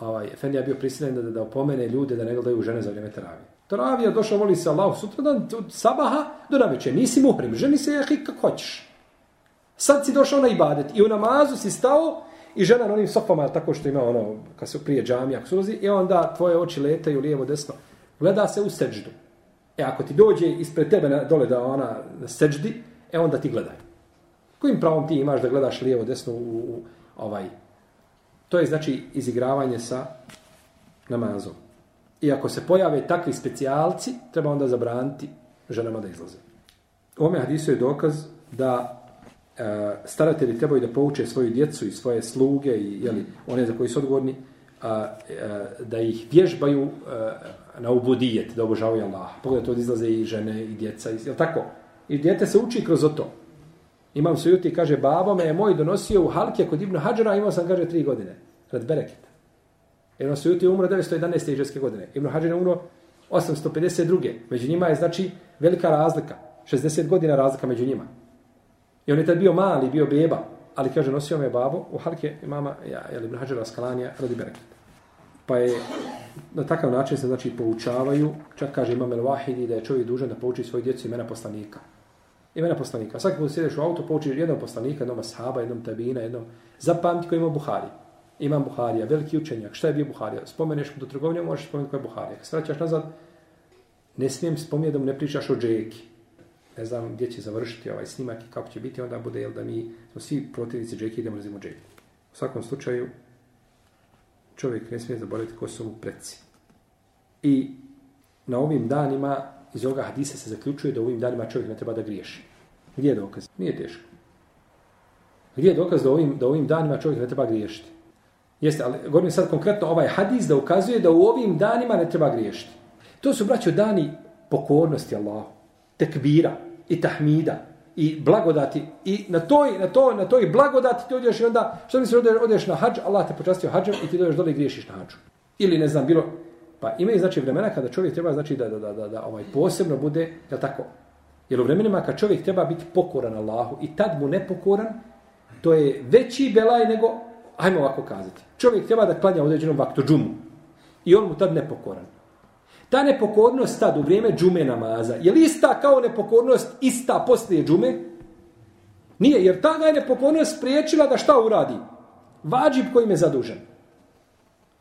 ovaj, Efendija bio prisiljen da, da, da opomene ljude da ne gledaju žene za vrijeme teravije. Teravija došao, voli se Allah sutra dan, od sabaha do naveče, nisi muhrim, ženi se jahik kako hoćeš. Sad si došao na ibadet i u namazu si stao i žena na onim sofama, tako što ima ono, kad se prije džamija, ako i e onda tvoje oči letaju lijevo, desno. Gleda se u seđdu. E ako ti dođe ispred tebe na, dole da ona seđdi, e onda ti gledaj. Kojim pravom ti imaš da gledaš lijevo, desno u, u, ovaj To je znači izigravanje sa namazom. I ako se pojave takvi specijalci, treba onda zabraniti ženama da izlaze. U ome hadisu je dokaz da e, staratelji trebaju da pouče svoju djecu i svoje sluge i jeli, one za koji su odgovorni, a, a, da ih vježbaju a, na ubudijet, da obožavaju Allaha. Pogledajte, od izlaze i žene i djeca. Je tako? I djete se uči kroz to. Imam se juti, kaže, babo me je moj donosio u halke kod Ibnu Hadžara, imao sam, kaže, tri godine. Rad bereketa. Ibn Sujuti umro 911. iđeske godine. Ibn Hadžar je umro 852. Među njima je, znači, velika razlika. 60 godina razlika među njima. I on je tad bio mali, bio beba, ali kaže, nosio me babo u halke mama, ja, je Ibn Hadžara Skalanija, radi bereket. Pa je, na takav način se, znači, poučavaju, čak kaže imam El Wahidi, da je čovjek dužan da pouči svoje djecu imena poslanika. Imena poslanika. Svaki put sjedeš u auto, pouči jednog poslanika, jednom ashaba, jednom tabina, jednom zapamti koji ima Buhari. Imam Buharija, veliki učenjak. Šta je bio Buharija? Spomeneš do trgovine, možeš spomenuti koji je Buharija. Kad se vraćaš nazad, ne smijem spomenuti da mu ne pričaš o džeki. Ne znam gdje će završiti ovaj snimak i kako će biti, onda bude jel, da mi smo svi protivnici džeki idemo razimo džeki. U svakom slučaju, čovjek ne smije zaboraviti ko su mu preci. I na ovim danima, iz ovoga hadisa se zaključuje da u ovim danima čovjek ne treba da griješi. Gdje je dokaz? Nije teško. Gdje je dokaz da ovim, da ovim danima čovjek ne treba griješiti? Jeste, ali govorim sad konkretno ovaj hadis da ukazuje da u ovim danima ne treba griješiti. To su, braćo, dani pokornosti Allahu, tekbira i tahmida i blagodati. I na toj, na toj, na toj blagodati ti odješ i onda, što mi se odeš, odeš na hađ, Allah te počastio hađom i ti dođeš dole i griješiš na hađu. Ili ne znam, bilo, pa imaju znači vremena kada čovjek treba znači da, da, da, da, da ovaj posebno bude, je tako? Jer u vremenima kad čovjek treba biti pokoran Allahu i tad mu nepokoran, to je veći belaj nego ajmo ovako kazati, čovjek treba da klanja određenom vaktu džumu i on mu tad nepokoran. Ta nepokornost tad u vrijeme džume namaza, je li ista kao nepokornost ista poslije džume? Nije, jer ta ga je nepokornost spriječila da šta uradi? Vađib kojim je zadužen.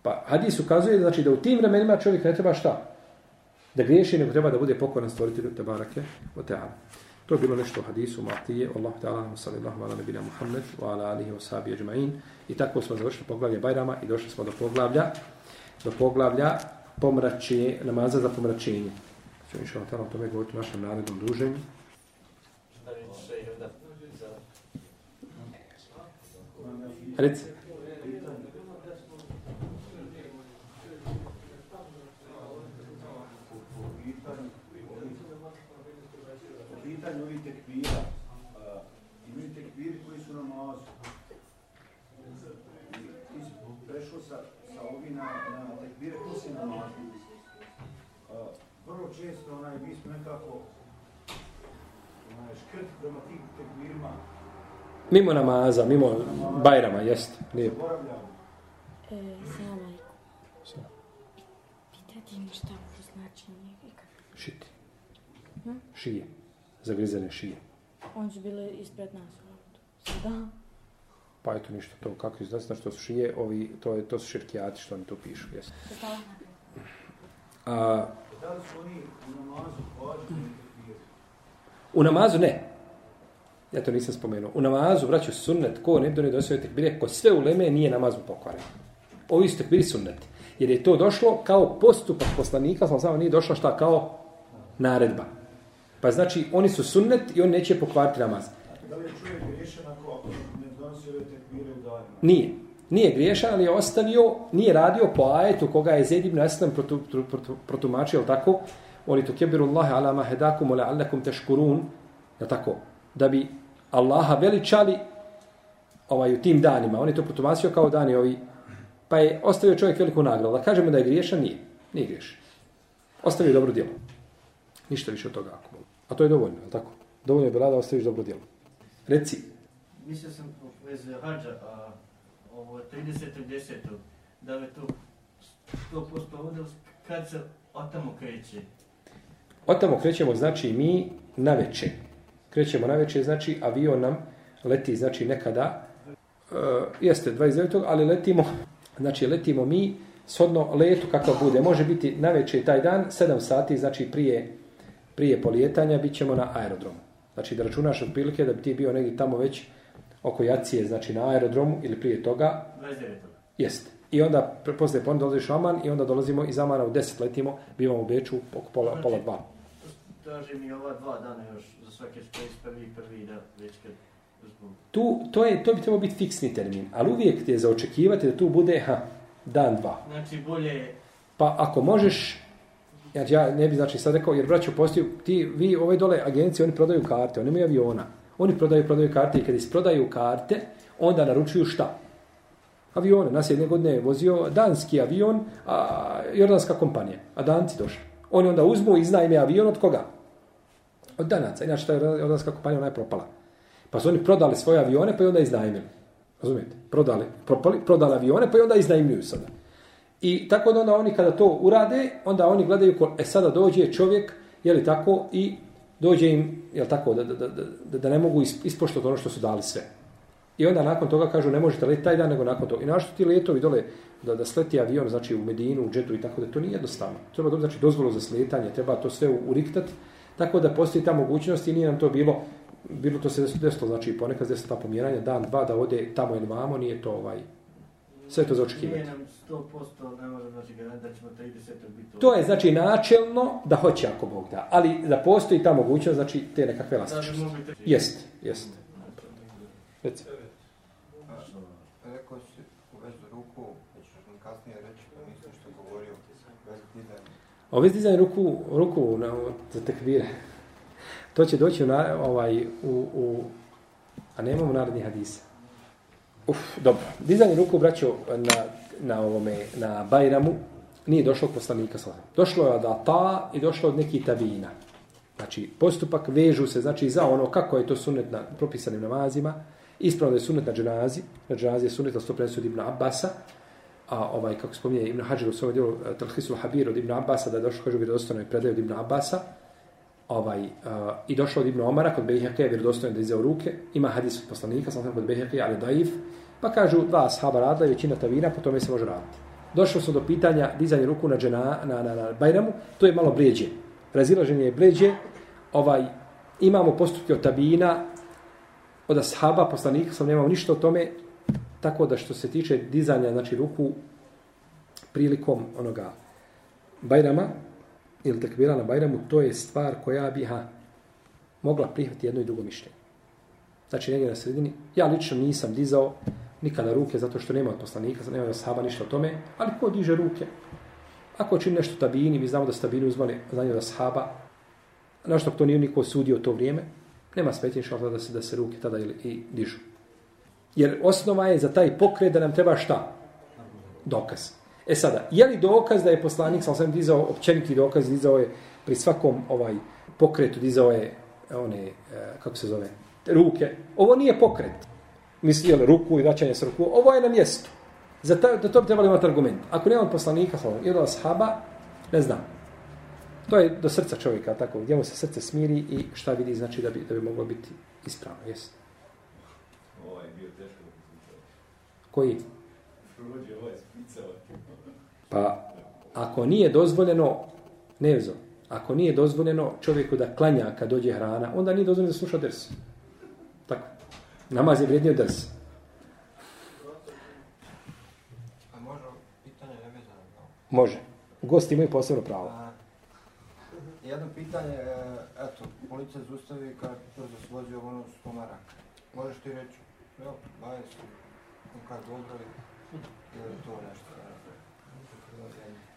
Pa hadis ukazuje znači, da u tim vremenima čovjek ne treba šta? Da griješi, nego treba da bude pokoran stvoritelju te barake o teala. To je bilo nešto u hadisu Matije, Allah ta'ala, sallallahu ala nebina Muhammed, wa ala alihi wa sahabi ajma'in. I tako smo završili poglavlje Bajrama i došli smo do poglavlja, do poglavlja pomračenje, namaza za pomračenje. Inša Allah ta'ala o tome govoriti u našem narednom druženju. Reci. Pitanju ovih tekbira, uh, imaju tekbiri koji su namazu. I ti si prešao sa, sa ovi na, na tekbire koji si namazu. Uh, vrlo često onaj, mi smo nekako onaj, škrt prema tim tekbirima. Mimo namaza, mimo bajrama, jest. Lijepo. Zaboravljamo. E, Salam alaikum. Pitajte mi šta ovo znači. Šiti. Hm? Šije. Zagrizene šije. On su bile ispred nas. Sada. Pa eto ništa to, kako izgleda, znači to su šije, ovi, to, je, to su širkijati što oni tu pišu. A, Da li su oni u namazu važni u namazu ne. Ja to nisam spomenuo. U namazu, braću, sunnet, ko ne bi donio dosio tekbire, ko sve u leme nije namaz mu pokvaren. Ovi su tekbiri sunnet. Jer je to došlo kao postupak poslanika, sam samo nije došlo šta kao naredba. Pa znači, oni su sunnet i on neće pokvariti namaz. Da li je čovjek griješan ako ne donosi ove tekbire u danima? Nije. Nije griješan, ali je ostavio, nije radio po ajetu koga je Zed ibn Aslam protu, protu, protu, protumačio, jel tako? Oni to kebiru Allahe ala ma hedakum ala allakum teškurun, jel tako? Da bi Allaha veličali ovaj, u tim danima. On je to protumačio kao dani ovi. Pa je ostavio čovjek veliku nagradu. Da kažemo da je griješan, nije. Nije griješan. Ostavio dobro djelo. Ništa više od toga. Ako. A to je dovoljno, jel tako? Dovoljno je bila da ostaviš dobro djelo. Reci. Mislio sam u vezi hađa, a ovo 30.10. Da li to 100% ovdje, kad se otamo kreće? Od tamo krećemo, znači, mi na veče. Krećemo na veče, znači, avion nam leti, znači, nekada, uh, jeste 29. ali letimo, znači, letimo mi shodno letu kako bude. Može biti na veče taj dan, 7 sati, znači, prije, prije polijetanja, bit ćemo na aerodromu. Znači, da računaš od da bi ti bio negdje tamo već oko jacije, znači, na aerodromu ili prije toga, 29. Jeste. I onda poslije ponovno dolaziš u Aman i onda dolazimo iz Amana u 10 letimo, bivamo u Beču oko pola, pola dva. Traži mi ova dva dana još za svake space prvi prvi da već kad. Tu, to, je, to bi trebao biti fiksni termin, ali uvijek ti je za očekivati da tu bude ha, dan, dva. Znači bolje je Pa ako možeš, ja, ja ne bi znači sad rekao, jer braćo postoju, ti, vi ove dole agencije, oni prodaju karte, oni imaju aviona. Oni prodaju, prodaju karte i kad isprodaju karte, onda naručuju šta? Avione. Nas jedne godine je vozio danski avion, a jordanska kompanija. A danci došli. Oni onda uzmu i iznajme avion od koga? Od danaca. Inače, ta jordanska kompanija ona je propala. Pa su oni prodali svoje avione, pa i onda iznajmili. Razumijete? Prodali, propali, prodali avione, pa i onda iznajmljuju sada. I tako da onda oni kada to urade, onda oni gledaju, ko, e sada dođe čovjek, je li tako, i dođe im, je li tako, da, da, da, da, ne mogu is- ispoštovati ono što su dali sve. I onda nakon toga kažu ne možete leti taj dan, nego nakon toga. I našto ti letovi dole, da, da sleti avion, znači u Medinu, u džetu i tako da to nije jednostavno. Treba dobiti znači, dozvolu za sletanje, treba to sve uriktati, tako da postoji ta mogućnost i nije nam to bilo, bilo to se desilo, znači ponekad se desilo ta pomjeranja, dan, dva, da ode tamo ili vamo, nije to ovaj, sve to za očekivati. Nije nam 100% ne može znači garant da ćemo 30. biti To je znači načelno da hoće ako Bog da, ali da postoji ta mogućnost, znači te nekakve elastičnosti. te... Jest, jest. Reci. Rekao si u vezu ruku, već kasnije reći, pa nisam što govorio, bez dizanja. Ovi dizanje ruku, ruku na, za tekbire, to će doći u, na, ovaj, u, u a nemamo naredni hadisa. Uf, dobro. Dizanje ruku, braćo, na, na, ovome, na Bajramu, nije došlo od poslanika sa Došlo je od Ata i došlo od nekih tabina. Znači, postupak vežu se, znači, za ono kako je to sunet na propisanim namazima, ispravno da je sunet na dženazi, na dženazi je sunet, ali to prenosi od Ibn Abbasa, a ovaj, kako spominje Ibn Hajar u svojom djelu eh, Talhisul Habir od Ibn Abbasa, da je došlo, kažu, vjerodostojno je predaj od Ibn Abbasa, ovaj, uh, i došlo od Ibn Omara, kod Bejheke je vjerodostojno da je ruke, ima hadis od poslanika, sam sam kod Bejheke, ali daif, pa kažu dva ashaba radila i većina tavina, po tome se može raditi. Došlo su do pitanja dizanje ruku na, džena, na, na, na Bajramu, to je malo bređe. Razilaženje je bređe, ovaj, imamo postupke od tabina, od ashaba, poslanika, sam nemao ništa o tome, tako da što se tiče dizanja, znači ruku prilikom onoga Bajrama, ili tekbira na Bajramu, to je stvar koja bi ha, mogla prihvatiti jedno i drugo mišljenje. Znači, negdje na sredini, ja lično nisam dizao nikada ruke, zato što nema od poslanika, nema od sahaba ništa o tome, ali ko diže ruke? Ako čini nešto tabini, mi znamo da su tabini uzmali znanje od sahaba, nešto to nije niko sudio to vrijeme, nema smetnje da se, da se ruke tada ili, i dižu. Jer osnova je za taj pokret da nam treba šta? Dokaz. E sada, je li dokaz da je poslanik, sam sam dizao, općeniti dokaz, dizao je pri svakom ovaj pokretu, dizao je one, e, kako se zove, ruke. Ovo nije pokret. Misli, jel, ruku i vraćanje s ruku. Ovo je na mjestu. Za ta, da to bi trebali imati argument. Ako nema poslanika, ili od ashaba, ne znam. To je do srca čovjeka, tako, gdje mu se srce smiri i šta vidi, znači da bi, da bi moglo biti ispravno. Jesi. Ovaj je bio teško da Koji? Prođe ovaj spicao. Pa, ako nije dozvoljeno, nevzo, ako nije dozvoljeno čovjeku da klanja kad dođe hrana, onda nije dozvoljeno da sluša ders. Tako. Namaz je vrijednio ders. A može pitanje ovo? Može. Gosti imaju posebno pravo. A, Jedno pitanje, e, eto, policija zustavi i kaže brzo svođe ono sto maraka. Možeš ti reći, evo, baje on kad dobro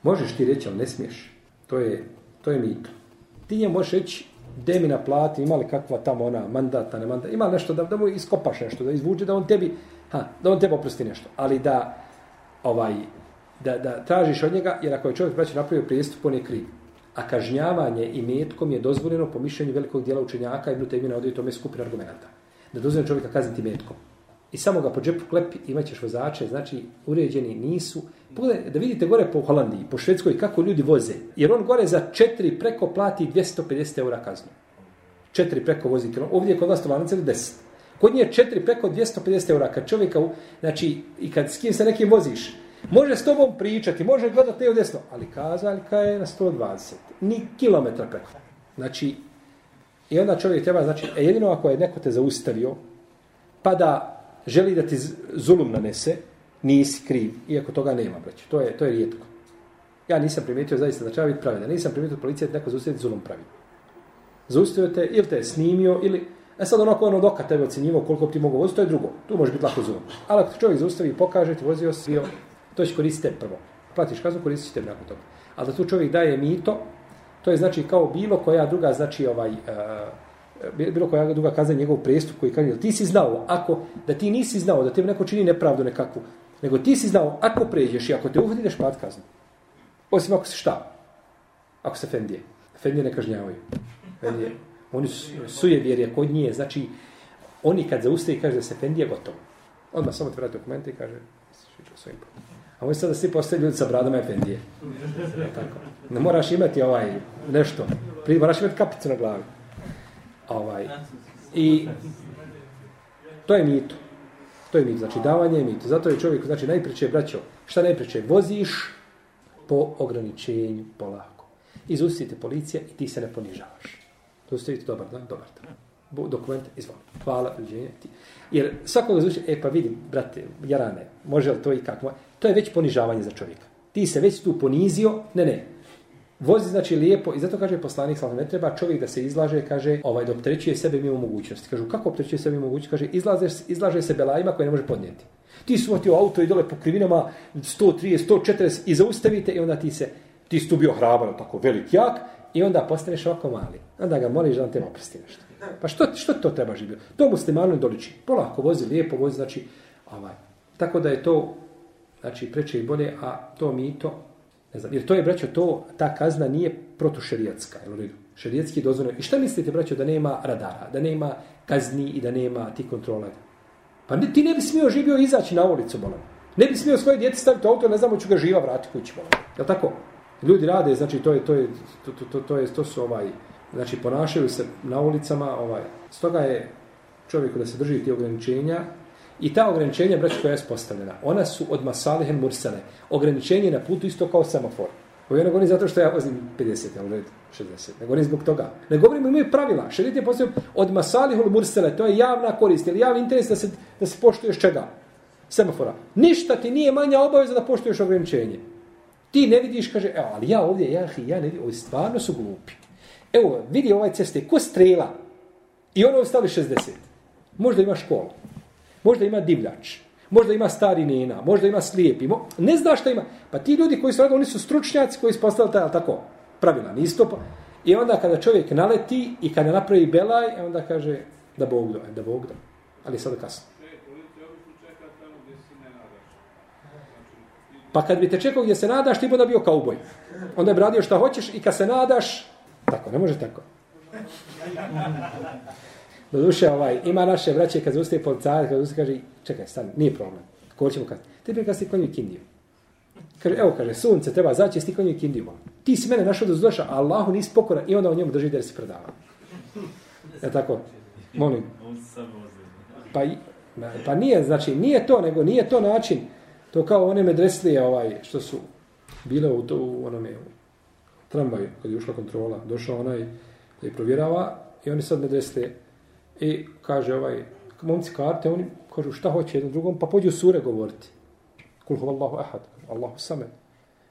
Možeš ti reći, ali ne smiješ. To je, to je mito. Ti nje možeš reći, de mi naplati, ima li kakva tamo ona mandata, ne mandata, ima nešto da, da mu iskopaš nešto, da izvuče, da on tebi, ha, da on tebi oprosti nešto. Ali da, ovaj, da, da tražiš od njega, jer ako je čovjek braći napravio prijestup, on je kriv. A kažnjavanje i metkom je dozvoljeno po mišljenju velikog dijela učenjaka i Ibn Taymina odvije tome skupina argumenta. Da dozvoljeno čovjeka kazniti metkom. I samo ga po džepu klepi, imaćeš vozače, znači uređeni nisu. Pogledaj, da vidite gore po Holandiji, po Švedskoj, kako ljudi voze. Jer on gore za četiri preko plati 250 eura kaznu. Četiri preko vozi kilo. Ovdje je kod vas to ili 10. Kod nje je četiri preko 250 eura. Kad čovjeka, znači, i kad s kim se nekim voziš, može s tobom pričati, može gledati te u desno, ali kazaljka je na 120. Ni kilometra preko. Znači, i onda čovjek treba, znači, e, jedino ako je neko te zaustavio, pa da želi da ti zulum nanese, nisi kriv, iako toga nema, brać. To je, to je rijetko. Ja nisam primijetio zaista da treba biti pravedan. Nisam primijetio policija da neko zaustaviti zulum pravi. Zaustavio te, ili te je snimio, ili... E sad onako ono doka tebe ocjenjivo koliko ti mogu voziti, to je drugo. Tu može biti lako zulum. Ali ako čovjek zaustavi i pokaže, ti vozio si, bio, to će koristiti tebe prvo. Platiš kaznu, koristit će tebe nakon toga. Ali da tu čovjek daje mito, to je znači kao bilo koja druga, znači ovaj, uh, bilo koja druga kazna njegov prestup koji kaže, ti si znao, ako, da ti nisi znao, da te neko čini nepravdu nekakvu, nego ti si znao, ako pređeš i ako te uhvati, ideš pat kaznu. Osim ako se šta? Ako se fendije. Fendije ne kažnjavaju. Fendije. Oni su, suje vjerje kod nje, Znači, oni kad zaustaje i kaže da se fendije, gotovo. Odmah samo te vrati dokumente i kaže, svojim putem. A oni sada svi postaju ljudi sa bradama efendije. Tako. Ne moraš imati ovaj nešto. Pri, moraš imati kapicu na glavi. Ovaj. I to je mito. To je mito. Znači, davanje je mito. Zato je čovjek, znači, najpriče, braćo, šta najpriče? Voziš, po ograničenju polako. Izustite policija i ti se ne ponižavaš. Zaustavite dobar dan, dobar dan. Dokument, izvoli. Hvala, uđenje. Ti. Jer svakoga zvuči, e pa vidi, brate, jarane, može li to i kako? To je već ponižavanje za čovjeka. Ti se već tu ponizio, ne, ne. Vozi znači lijepo i zato kaže poslanik sallallahu ne treba čovjek da se izlaže, kaže, ovaj da opterećuje sebe mimo mogućnosti. Kažu kako opterećuje sebe mimo mogućnosti? Kaže izlaže, izlaže se belajima koje ne može podnijeti. Ti svoti auto i dole po krivinama 130, 140 i zaustavite i onda ti se, ti si tu bio hrabar, tako velik jak, i onda postaneš ovako mali. Onda ga moliš da on te oprosti nešto. Pa što, što to treba živjeti? To muslimanu ne doliči. Polako vozi, lijepo vozi, znači, ovaj. Tako da je to, znači, preče i bolje, a to mito, ne znam, jer to je, braćo, to, ta kazna nije protušerijatska, jel u redu? Šerijetski dozvoljeno. I šta mislite, braćo, da nema radara, da nema kazni i da nema ti kontrola? Pa ne, ti ne bi smio živio izaći na ulicu, bolam. Ne bi smio svoje djete staviti u auto, ne znamo ću ga živa vratiti kući, bolam. Je tako? Ljudi rade, znači to je, to je, to, to, to, to, je, to su ovaj, znači ponašaju se na ulicama, ovaj, stoga je čovjeku da se drži ti ograničenja i ta ograničenja, braći, koja je postavljena, ona su od masalihen mursale. Ograničenje na putu isto kao semafor. Ovo je ne govorim zato što ja vozim 50, ali red 60. Ne govorim zbog toga. Ne govorim imaju pravila. Šerit je postavljeno od masalihul mursale. To je javna korist ili javni interes da se, da se poštuješ čega? Semafora. Ništa ti nije manja obaveza da poštuješ ograničenje. Ti ne vidiš, kaže, evo, ali ja ovdje, ja, ja ne vidim, ovi stvarno su glupi. Evo, vidi ovaj ceste, ko strela? I ono ostali 60. Možda ima školu. Možda ima divljač. Možda ima stari nena, možda ima slijepi, mo... ne zna šta ima. Pa ti ljudi koji su radili, oni su stručnjaci koji su postali taj, tako, pravila, nisto. Pa... I onda kada čovjek naleti i kada napravi belaj, onda kaže da Bog da, da Bog da. Ali je sada kasno. Pa kad bi te čekao gdje se nadaš, ti bi onda bio kauboj. Onda je bradio šta hoćeš i kad se nadaš, tako, ne može tako. Doduše, ovaj, ima naše vraće kad zustaje policajac, kad zustaje kaže, čekaj, stani, nije problem. Ko ćemo kad? Ti bi kad si konju kindiju. Kaže, evo, kaže, sunce treba zaći, sti konju kindiju. Ti si mene našao da zdoša, a Allahu nisi pokora i onda o njemu drži da si predava. Je tako? Molim. Pa, pa nije, znači, nije to, nego nije to način. To kao one medreslije, ovaj, što su bile u, to, u onome, u tramvaju, kad je ušla kontrola, došao onaj da je provjerava i oni sad medreslije I kaže ovaj, momci karte, oni kažu šta hoće jednom drugom, pa pođu sure govoriti. Kul huwa Allahu ahad, Allahu samed.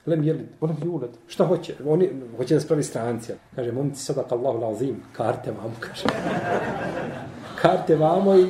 Lem jelid, volem julad. Šta hoće? Oni hoće da spravi stranci. Kaže, momci sadak Allahu lazim, karte vam, kaže. [laughs] karte vamo i